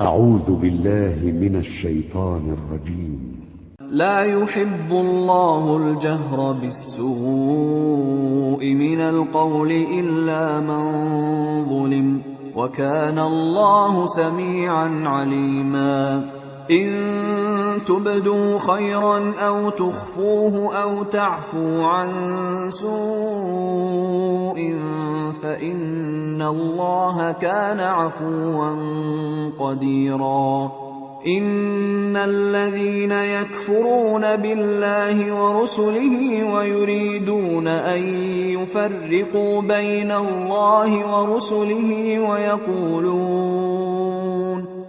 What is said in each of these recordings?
أعوذ بالله من الشيطان الرجيم. لا يحب الله الجهر بالسوء من القول إلا من ظلم وكان الله سميعا عليما. إن تبدوا خيرا أو تخفوه أو تعفو عن سوء فإن الله كان عفوا قديرا. إن الذين يكفرون بالله ورسله ويريدون أن يفرقوا بين الله ورسله ويقولون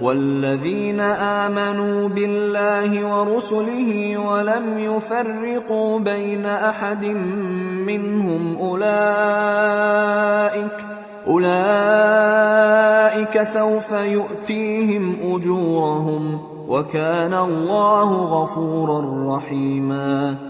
والذين آمنوا بالله ورسله ولم يفرقوا بين أحد منهم أولئك أولئك سوف يؤتيهم أجورهم وكان الله غفورا رحيما.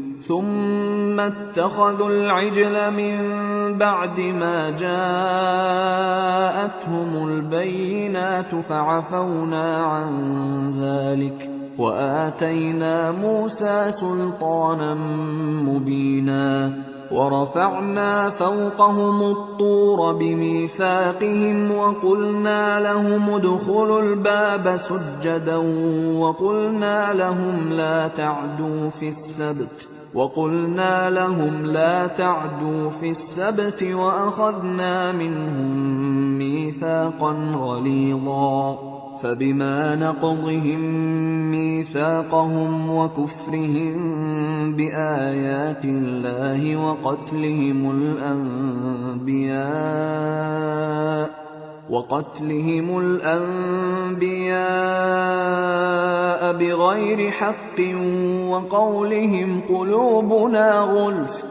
ثم اتخذوا العجل من بعد ما جاءتهم البينات فعفونا عن ذلك وآتينا موسى سلطانا مبينا ورفعنا فوقهم الطور بميثاقهم وقلنا لهم ادخلوا الباب سجدا وقلنا لهم لا تعدوا في السبت وقلنا لهم لا تعدوا في السبت وأخذنا منهم ميثاقا غليظا فبما نقضهم ميثاقهم وكفرهم بآيات الله وقتلهم الأنبياء وقتلهم الأنبياء بغير حق وقولهم قلوبنا غلف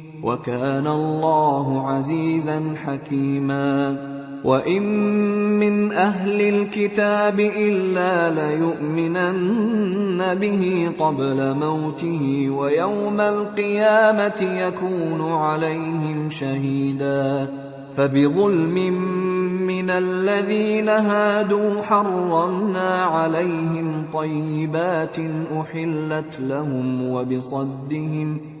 وكان الله عزيزا حكيما. وإن من أهل الكتاب إلا ليؤمنن به قبل موته ويوم القيامة يكون عليهم شهيدا. فبظلم من الذين هادوا حرمنا عليهم طيبات أحلت لهم وبصدهم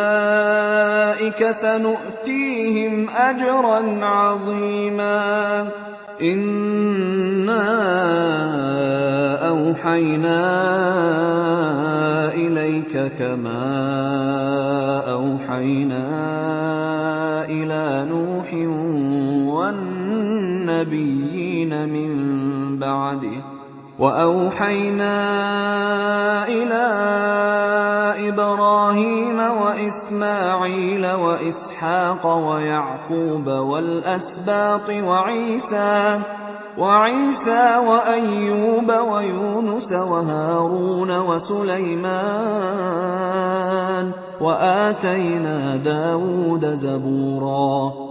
سنؤتيهم أجرا عظيما. إنا أوحينا إليك كما أوحينا إلى نوح والنبيين من بعده. وأوحينا إلى إبراهيم وإسماعيل وإسحاق ويعقوب والأسباط وعيسى وعيسى وأيوب ويونس وهارون وسليمان وآتينا داود زبورا.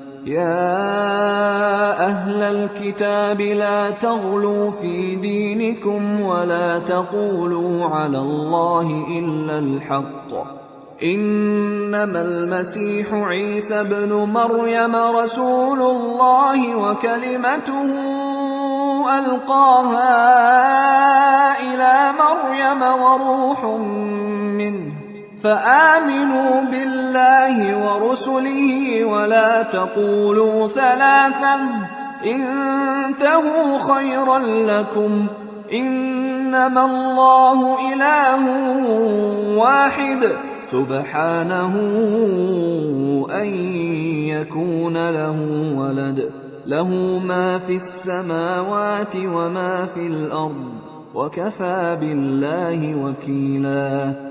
يا أهل الكتاب لا تغلوا في دينكم ولا تقولوا على الله إلا الحق. إنما المسيح عيسى ابن مريم رسول الله وكلمته ألقاها إلى مريم وروح منه. فآمنوا بالله ورسله ولا تقولوا ثلاثا انتهوا خيرا لكم. إنما الله إله واحد. سبحانه أن يكون له ولد. له ما في السماوات وما في الأرض. وكفى بالله وكيلا.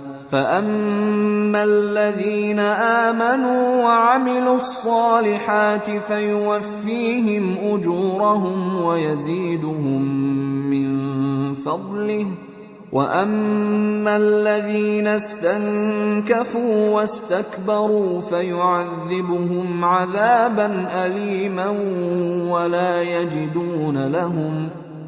فاما الذين امنوا وعملوا الصالحات فيوفيهم اجورهم ويزيدهم من فضله واما الذين استنكفوا واستكبروا فيعذبهم عذابا اليما ولا يجدون لهم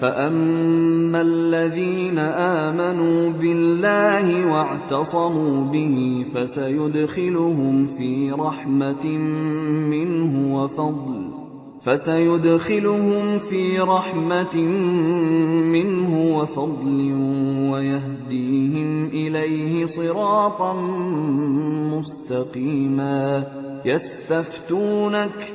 فأما الذين آمنوا بالله واعتصموا به فسيدخلهم في رحمة منه وفضل فسيدخلهم في رحمة منه وفضل ويهديهم إليه صراطا مستقيما يستفتونك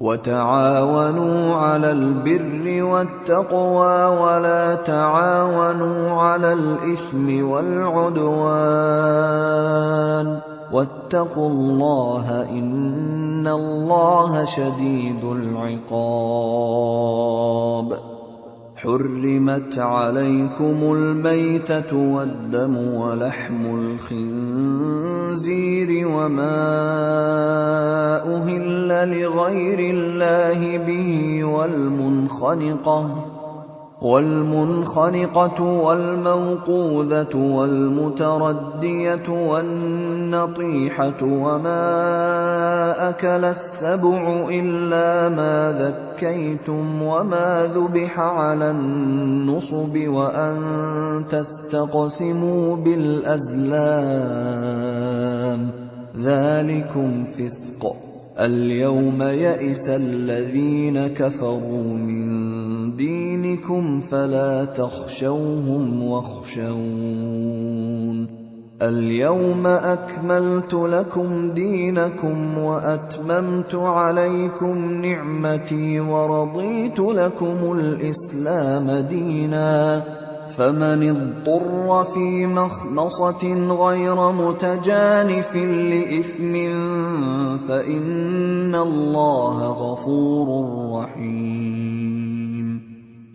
وتعاونوا على البر والتقوى ولا تعاونوا على الإثم والعدوان واتقوا الله إن الله شديد العقاب حرمت عليكم الميتة والدم ولحم الخنزير وما أهل لغير الله به والمنخنقة والمنخنقة والموقوذة والمتردية والنطيحة وما أكل السبع إلا ما ذكيتم وما ذبح على النصب وأن تستقسموا بالأزلام. ذلكم فسق. اليوم يئس الذين كفروا من دينكم فلا تخشوهم واخشون. اليوم أكملت لكم دينكم وأتممت عليكم نعمتي ورضيت لكم الإسلام دينا. فمن اضطر في مخمصة غير متجانف لإثم فإن الله غفور رحيم.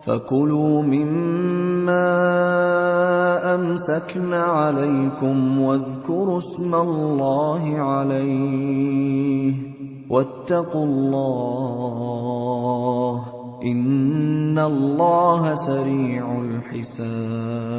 فكلوا مما أمسكن عليكم واذكروا اسم الله عليه واتقوا الله إن الله سريع الحساب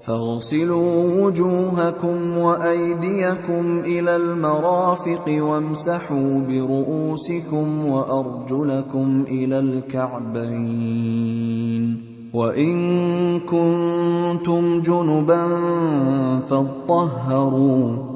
فاغسلوا وجوهكم وأيديكم إلى المرافق وامسحوا برؤوسكم وأرجلكم إلى الكعبين. وإن كنتم جنبا فاطهروا.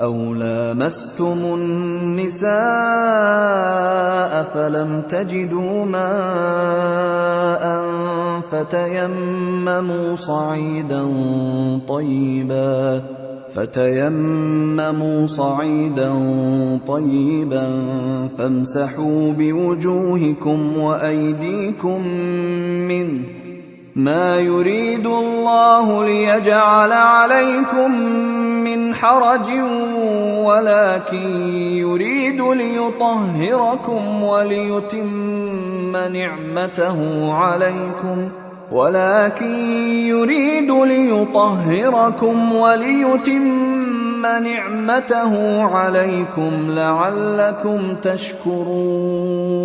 أو لامستم النساء فلم تجدوا ماء فتيمموا صعيدا طيبا فتيمموا صعيدا طيبا فامسحوا بوجوهكم وأيديكم منه ما يريد الله ليجعل عليكم من حرج ولكن يريد ليطهركم وليتم نعمته عليكم. ولكن يريد ليطهركم وليتم نعمته عليكم لعلكم تشكرون.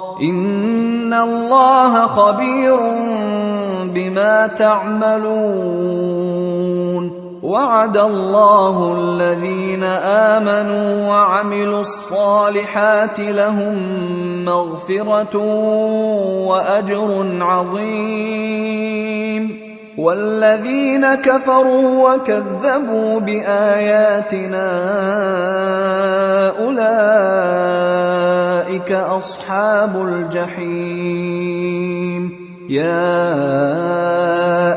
إن الله خبير بما تعملون وعد الله الذين آمنوا وعملوا الصالحات لهم مغفرة وأجر عظيم والذين كفروا وكذبوا بآياتنا أولئك أصحاب الجحيم. يا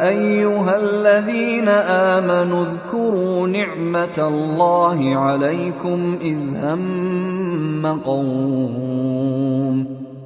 أيها الذين آمنوا اذكروا نعمة الله عليكم إذ هم قوم.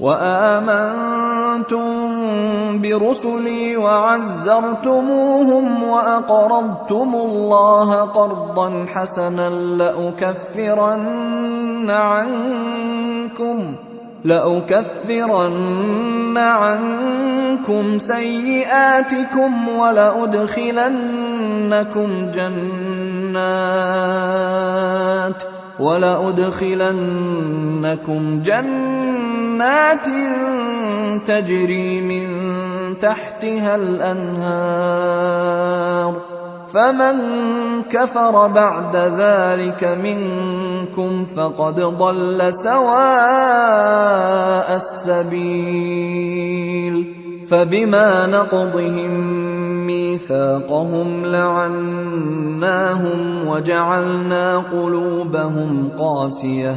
وآمنتم برسلي وعزرتموهم وأقرضتم الله قرضا حسنا لأكفرن عنكم لأكفرن عنكم سيئاتكم ولأدخلنكم جنات ولأدخلنكم جنات تجري من تحتها الأنهار. فمن كفر بعد ذلك منكم فقد ضل سواء السبيل. فبما نقضهم ميثاقهم لعناهم وجعلنا قلوبهم قاسية.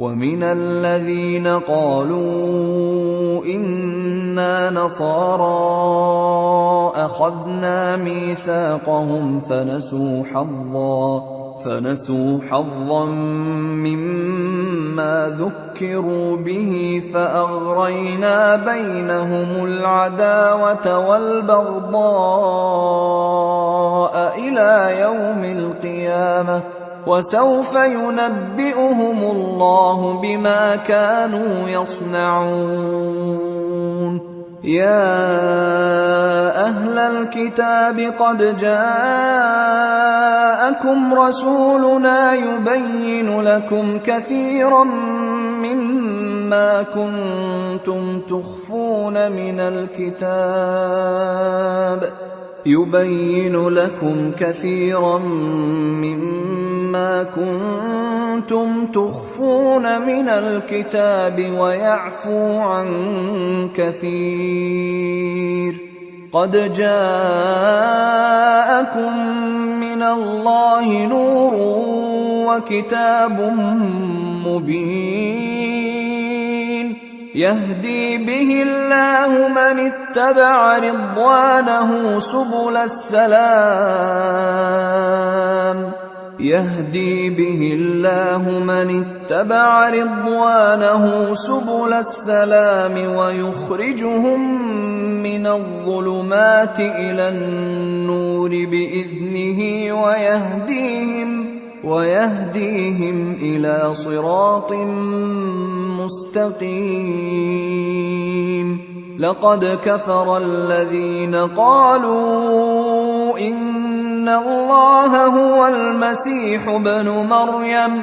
ومن الذين قالوا إنا نصارى أخذنا ميثاقهم فنسوا حظا فنسوا حظا مما ذكروا به فأغرينا بينهم العداوة والبغضاء إلى يوم القيامة. وسوف ينبئهم الله بما كانوا يصنعون. يا أهل الكتاب قد جاءكم رسولنا يبين لكم كثيرا مما كنتم تخفون من الكتاب. يبين لكم كثيرا مما كنتم تخفون من الكتاب ويعفو عن كثير. قد جاءكم من الله نور وكتاب مبين. يهدي به الله من اتبع رضوانه سبل السلام. يهدي به الله من اتبع رضوانه سبل السلام ويخرجهم من الظلمات إلى النور بإذنه ويهديهم ويهديهم إلى صراط مستقيم لقد كفر الذين قالوا إن الله هو المسيح ابن مريم.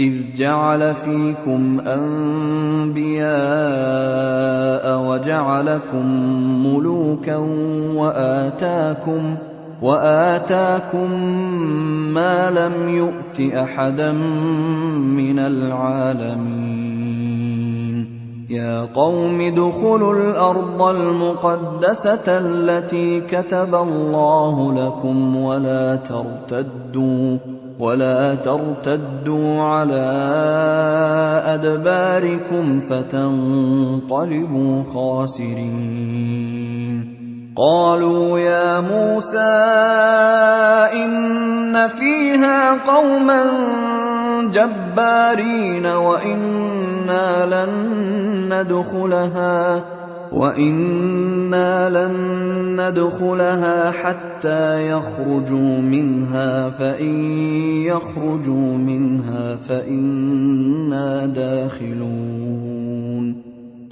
إذ جعل فيكم أنبياء وجعلكم ملوكا وآتاكم وآتاكم ما لم يؤت أحدا من العالمين. يا قوم ادخلوا الأرض المقدسة التي كتب الله لكم ولا ترتدوا. ولا ترتدوا على أدباركم فتنقلبوا خاسرين. قالوا يا موسى إن فيها قوما جبارين وإنا لن ندخلها. وأنا لن ندخلها حتى يخرجوا منها فان يخرجوا منها فانا داخلون.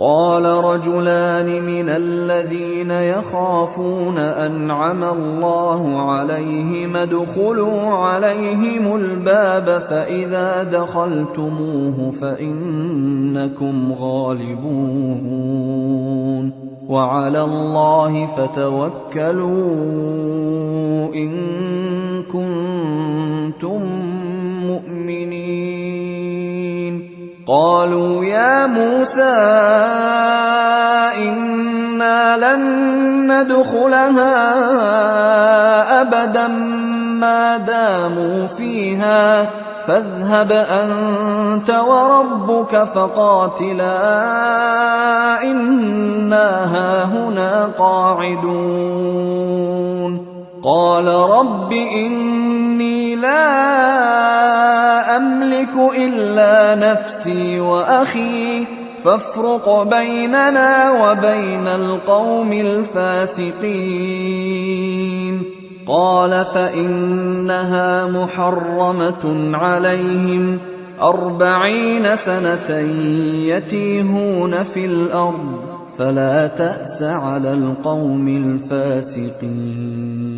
قال رجلان من الذين يخافون انعم الله عليهم ادخلوا عليهم الباب فاذا دخلتموه فانكم غالبون. وعلى الله فتوكلوا إن كنتم مؤمنين. قالوا يا موسى إنا لن ندخلها أبدا ما داموا فيها. فاذهب أنت وربك فقاتلا إنا هاهنا قاعدون. قال رب إني لا أملك إلا نفسي وأخي فافرق بيننا وبين القوم الفاسقين. قال فإنها محرمة عليهم أربعين سنة يتيهون في الأرض فلا تأس على القوم الفاسقين.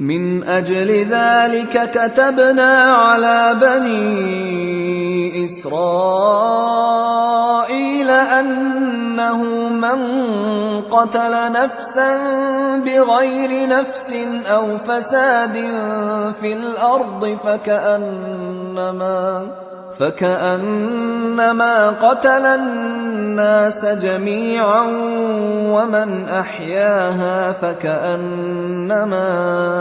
من أجل ذلك كتبنا على بني إسرائيل أنه من قتل نفسا بغير نفس أو فساد في الأرض فكأنما فكأنما قتل الناس جميعا ومن أحياها فكأنما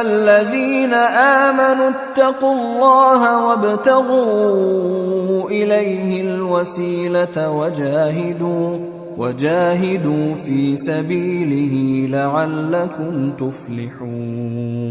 الذين آمنوا اتقوا الله وابتغوا إليه الوسيلة وجاهدوا وجاهدوا في سبيله لعلكم تفلحون.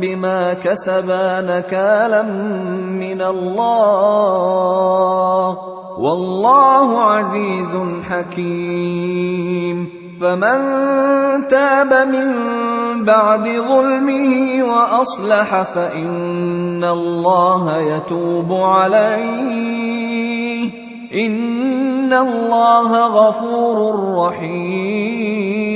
بما كسبا نكالا من الله. والله عزيز حكيم. فمن تاب من بعد ظلمه وأصلح فإن الله يتوب عليه. إن الله غفور رحيم.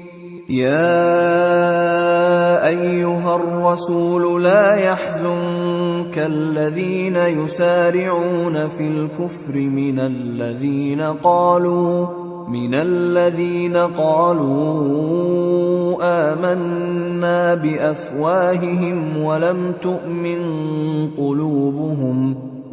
يا أيها الرسول لا يحزنك الذين يسارعون في الكفر من الذين قالوا من الذين قالوا آمنا بأفواههم ولم تؤمن قلوبهم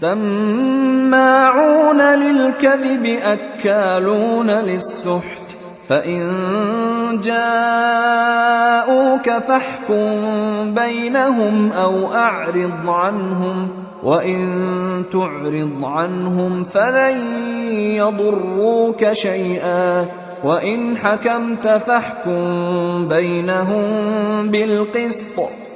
سماعون للكذب أكالون للسحت. فإن جاءوك فاحكم بينهم أو أعرض عنهم وإن تعرض عنهم فلن يضروك شيئا. وإن حكمت فاحكم بينهم بالقسط.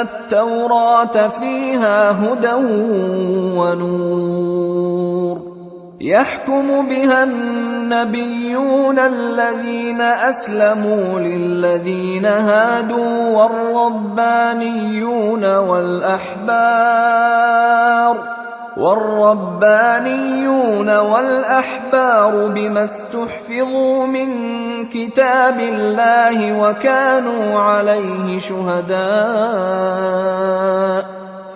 التوراة فيها هدى ونور. يحكم بها النبيون الذين أسلموا للذين هادوا والربانيون والأحبار. والربانيون والأحبار بما استحفظوا من كتاب الله وكانوا عليه شهداء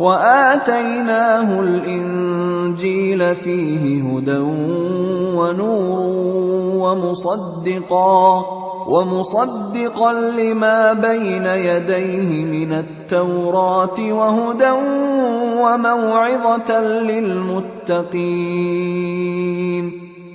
وآتيناه الإنجيل فيه هدى ونور ومصدقا ومصدقا لما بين يديه من التوراة وهدى وموعظة للمتقين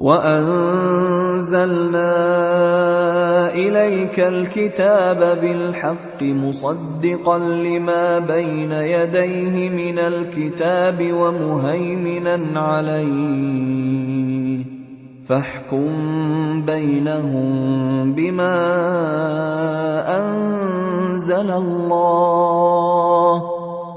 وأنزلنا إليك الكتاب بالحق مصدقا لما بين يديه من الكتاب ومهيمنا عليه. فاحكم بينهم بما أنزل الله.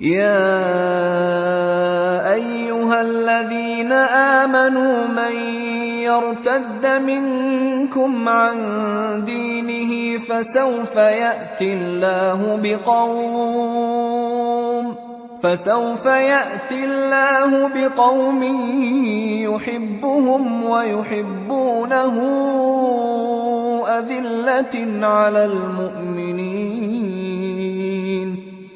يا أيها الذين آمنوا من يرتد منكم عن دينه فسوف يأتي الله بقوم فسوف يأتي الله بقوم يحبهم ويحبونه أذلة على المؤمنين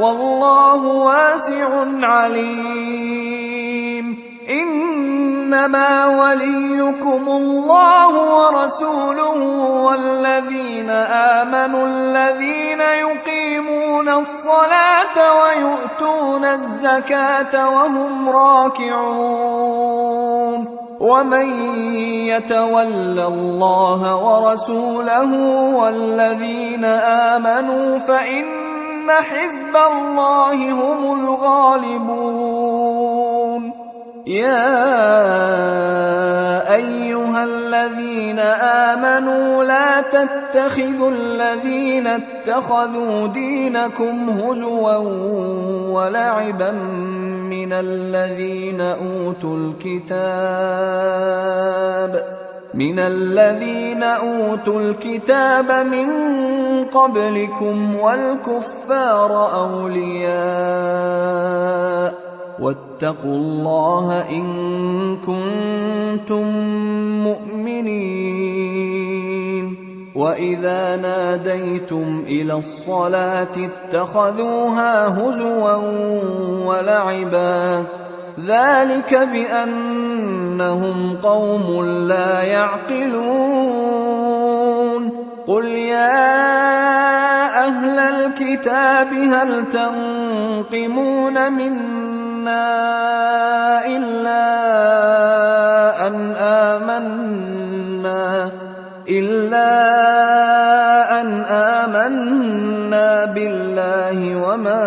والله واسع عليم. إنما وليكم الله ورسوله والذين آمنوا الذين يقيمون الصلاة ويؤتون الزكاة وهم راكعون. ومن يتول الله ورسوله والذين آمنوا فإن ان حزب الله هم الغالبون يا ايها الذين امنوا تتخذوا الذين اتخذوا دينكم هزوا ولعبا من الذين اوتوا الكتاب من الذين أوتوا الكتاب من قبلكم والكفار أولياء واتقوا الله إن كنتم مؤمنين وإذا ناديتم إلى الصلاة اتخذوها هزوا ولعبا ذلك بأنهم قوم لا يعقلون. قل يا أهل الكتاب هل تنقمون منا إلا أن آمنا؟ إلا أن آمنا بالله وما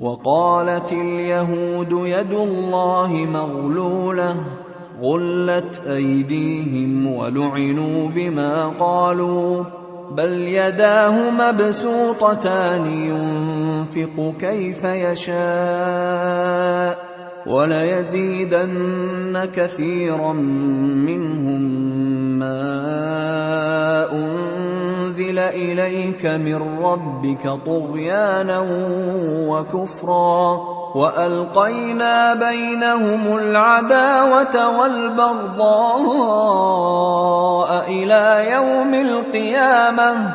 وقالت اليهود يد الله مغلولة غلت أيديهم ولعنوا بما قالوا بل يداه مبسوطتان ينفق كيف يشاء وليزيدن كثيرا منهم ما انزل اليك من ربك طغيانا وكفرا والقينا بينهم العداوه والبغضاء إلى يوم القيامه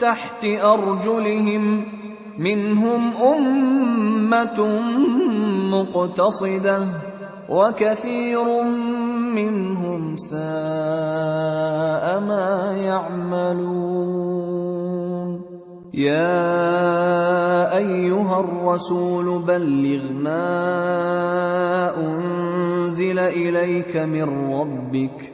تحت أرجلهم منهم أمة مقتصدة وكثير منهم ساء ما يعملون. يا أيها الرسول بلغ ما أنزل إليك من ربك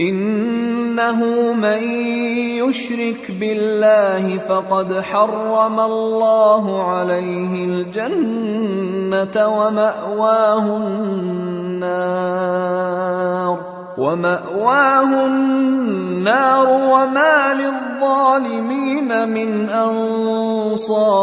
إنه من يشرك بالله فقد حرم الله عليه الجنة ومأواه النار. ومأواه النار وما للظالمين من أنصار.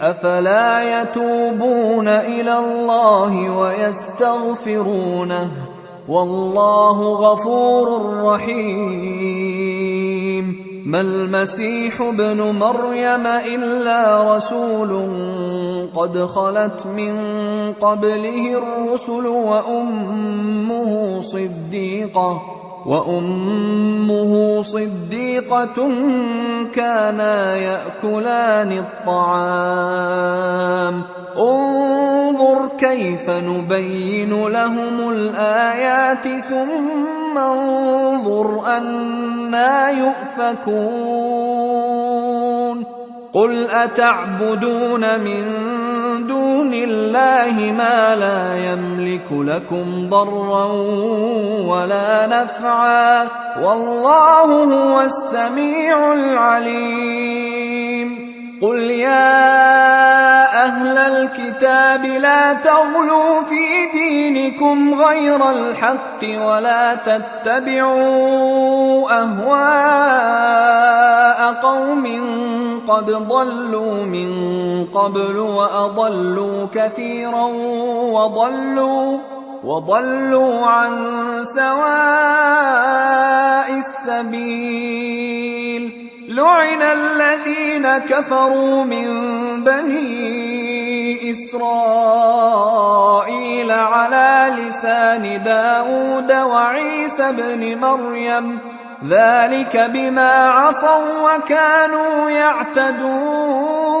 أفلا يتوبون إلى الله ويستغفرونه والله غفور رحيم ما المسيح ابن مريم إلا رسول قد خلت من قبله الرسل وأمه صديقة وأمه صديقة كانا يأكلان الطعام. انظر كيف نبين لهم الآيات ثم انظر أنا يؤفكون. قل اتعبدون من دون الله ما لا يملك لكم ضرا ولا نفعا والله هو السميع العليم قل يا أهل الكتاب لا تغلوا في دينكم غير الحق ولا تتبعوا اهواء قوم قد ضلوا من قبل وأضلوا كثيرا وضلوا وضلوا عن سواء السبيل. لعن الذين كفروا من بني إسرائيل على لسان داود وعيسى بن مريم ذلك بما عصوا وكانوا يعتدون.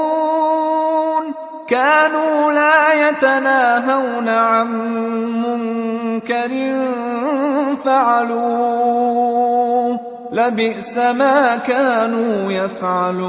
كانوا لا يتناهون عن منكر فعلوه. لبئس ما كانوا يفعلون.